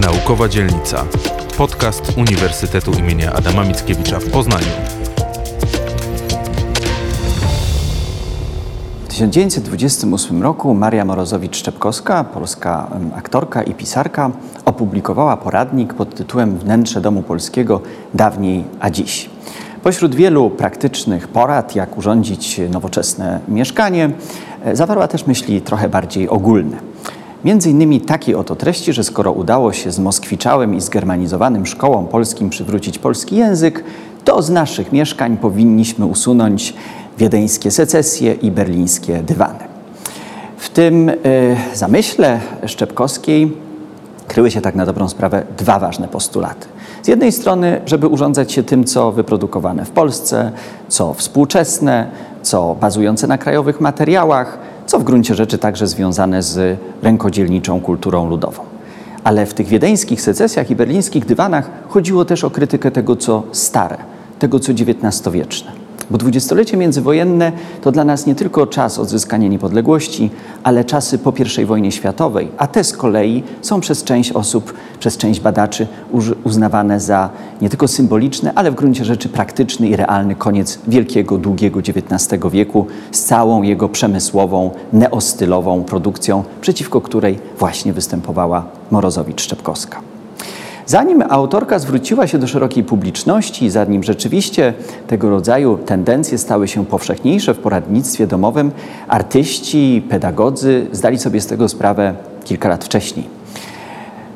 Naukowa Dzielnica. Podcast Uniwersytetu imienia Adama Mickiewicza w Poznaniu. W 1928 roku Maria Morozowicz-Szczepkowska, polska aktorka i pisarka, opublikowała poradnik pod tytułem Wnętrze Domu Polskiego dawniej a dziś. Pośród wielu praktycznych porad, jak urządzić nowoczesne mieszkanie, e, zawarła też myśli trochę bardziej ogólne. Między innymi takiej oto treści, że skoro udało się z moskwiczałym i zgermanizowanym szkołom polskim przywrócić polski język, to z naszych mieszkań powinniśmy usunąć wiedeńskie secesje i berlińskie dywany. W tym y, zamyśle Szczepkowskiej kryły się tak na dobrą sprawę dwa ważne postulaty. Z jednej strony, żeby urządzać się tym, co wyprodukowane w Polsce, co współczesne, co bazujące na krajowych materiałach, co w gruncie rzeczy także związane z rękodzielniczą kulturą ludową. Ale w tych wiedeńskich secesjach i berlińskich dywanach chodziło też o krytykę tego, co stare, tego, co XIX-wieczne. Bo dwudziestolecie międzywojenne to dla nas nie tylko czas odzyskania niepodległości, ale czasy po I wojnie światowej, a te z kolei są przez część osób, przez część badaczy uznawane za nie tylko symboliczny, ale w gruncie rzeczy praktyczny i realny koniec wielkiego, długiego XIX wieku z całą jego przemysłową, neostylową produkcją, przeciwko której właśnie występowała Morozowicz-Szczepkowska. Zanim autorka zwróciła się do szerokiej publiczności, zanim rzeczywiście tego rodzaju tendencje stały się powszechniejsze w poradnictwie domowym, artyści, pedagodzy zdali sobie z tego sprawę kilka lat wcześniej.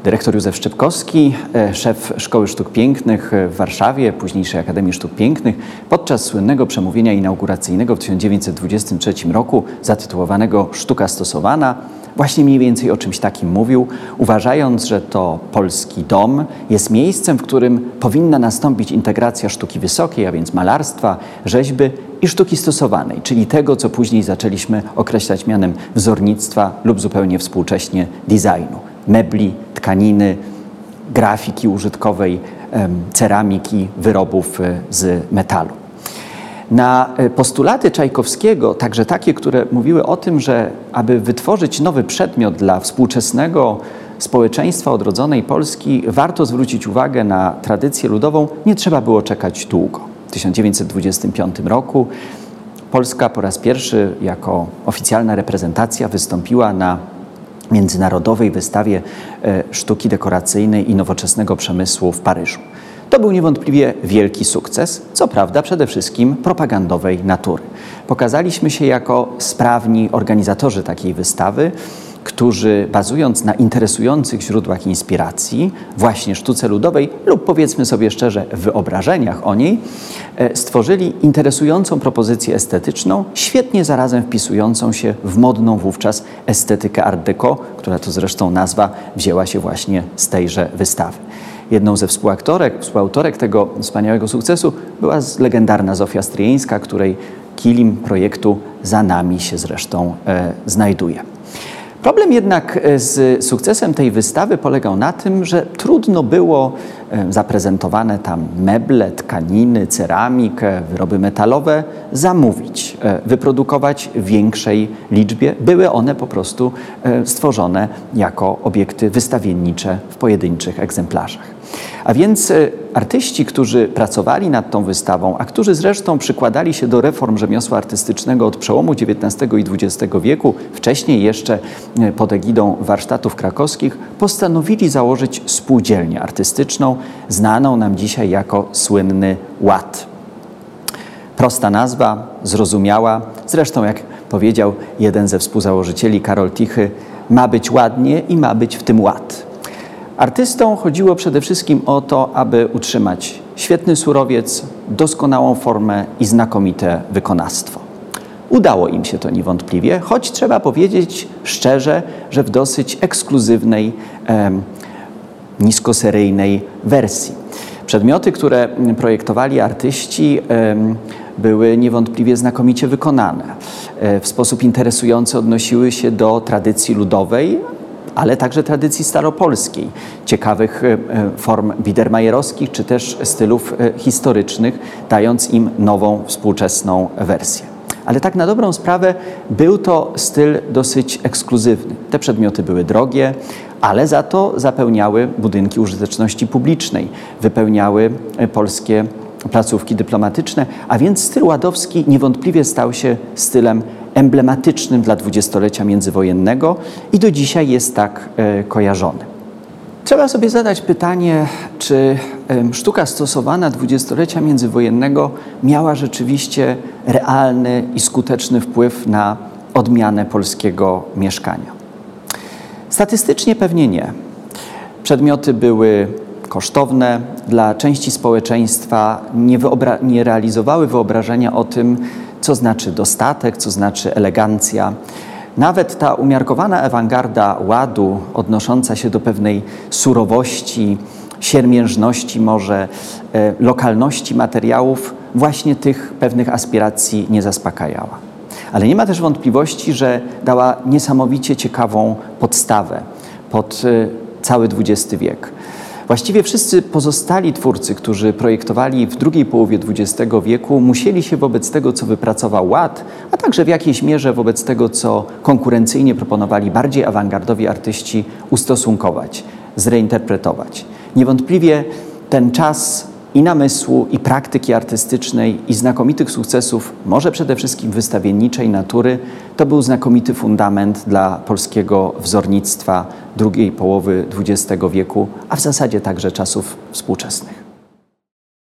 Dyrektor Józef Szczepkowski, e, szef Szkoły Sztuk Pięknych w Warszawie, późniejszej Akademii Sztuk Pięknych, podczas słynnego przemówienia inauguracyjnego w 1923 roku, zatytułowanego Sztuka stosowana, właśnie mniej więcej o czymś takim mówił, uważając, że to polski dom jest miejscem, w którym powinna nastąpić integracja sztuki wysokiej, a więc malarstwa, rzeźby i sztuki stosowanej, czyli tego, co później zaczęliśmy określać mianem wzornictwa lub zupełnie współcześnie designu. Mebli, tkaniny, grafiki użytkowej, ceramiki, wyrobów e, z metalu. Na e, postulaty Czajkowskiego, także takie, które mówiły o tym, że aby wytworzyć nowy przedmiot dla współczesnego społeczeństwa odrodzonej Polski, warto zwrócić uwagę na tradycję ludową, nie trzeba było czekać długo. W 1925 roku Polska po raz pierwszy jako oficjalna reprezentacja wystąpiła na międzynarodowej wystawie e, sztuki dekoracyjnej i nowoczesnego przemysłu w Paryżu. To był niewątpliwie wielki sukces, co prawda przede wszystkim propagandowej natury. Pokazaliśmy się jako sprawni organizatorzy takiej wystawy, którzy bazując na interesujących źródłach inspiracji, właśnie sztuce ludowej lub powiedzmy sobie szczerze wyobrażeniach o niej, e, stworzyli interesującą propozycję estetyczną, świetnie zarazem wpisującą się w modną wówczas estetykę Art Deco, która to zresztą nazwa wzięła się właśnie z tejże wystawy. Jedną ze współautorek, współautorek tego wspaniałego sukcesu była legendarna Zofia Stryjeńska, której kilim projektu za nami się zresztą e, znajduje. Problem jednak e, z sukcesem tej wystawy polegał na tym, że trudno było e, zaprezentowane tam meble, tkaniny, ceramikę, wyroby metalowe zamówić, e, wyprodukować w większej liczbie. Były one po prostu stworzone jako obiekty wystawiennicze w pojedynczych egzemplarzach. A więc e, artyści, którzy pracowali nad tą wystawą, a którzy zresztą przykładali się do reform rzemiosła artystycznego od przełomu XIX i XX wieku, wcześniej jeszcze e, pod egidą warsztatów krakowskich, postanowili założyć spółdzielnię artystyczną, znaną nam dzisiaj jako słynny Ład. Prosta nazwa, zrozumiała, zresztą jak powiedział jeden ze współzałożycieli, Karol Tichy, ma być ładnie i ma być w tym ład. Artystom chodziło przede wszystkim o to, aby utrzymać świetny surowiec, doskonałą formę i znakomite wykonawstwo. Udało im się to niewątpliwie, choć trzeba powiedzieć szczerze, że w dosyć ekskluzywnej, em, niskoseryjnej wersji. Przedmioty, które projektowali artyści, em, były niewątpliwie znakomicie wykonane. E, w sposób interesujący odnosiły się do tradycji ludowej, ale także tradycji staropolskiej, ciekawych e, form biedermajerowskich czy też stylów e, historycznych, dając im nową, współczesną wersję. Ale tak na dobrą sprawę był to styl dosyć ekskluzywny. Te przedmioty były drogie, ale za to zapełniały budynki użyteczności publicznej, wypełniały e, polskie placówki dyplomatyczne, a więc styl ładowski niewątpliwie stał się stylem emblematycznym dla dwudziestolecia międzywojennego i do dzisiaj jest tak e, kojarzony. Trzeba sobie zadać pytanie, czy sztuka stosowana dwudziestolecia międzywojennego miała rzeczywiście realny i skuteczny wpływ na odmianę polskiego mieszkania. Statystycznie pewnie nie. Przedmioty były kosztowne, dla części społeczeństwa nie, nie realizowały wyobrażenia o tym, co znaczy dostatek, co znaczy elegancja. Nawet ta umiarkowana awangarda ładu, odnosząca się do pewnej surowości, siermiężności, może e, lokalności materiałów, właśnie tych pewnych aspiracji nie zaspokajała. Ale nie ma też wątpliwości, że dała niesamowicie ciekawą podstawę pod e, cały XX wiek. Właściwie wszyscy pozostali twórcy, którzy projektowali w drugiej połowie XX wieku, musieli się wobec tego, co wypracował Ład, a także w jakiejś mierze wobec tego, co konkurencyjnie proponowali bardziej awangardowi artyści, ustosunkować, zreinterpretować. Niewątpliwie ten czas i namysłu, i praktyki artystycznej, i znakomitych sukcesów, może przede wszystkim wystawienniczej natury, to był znakomity fundament dla polskiego wzornictwa drugiej połowy XX wieku, a w zasadzie także czasów współczesnych.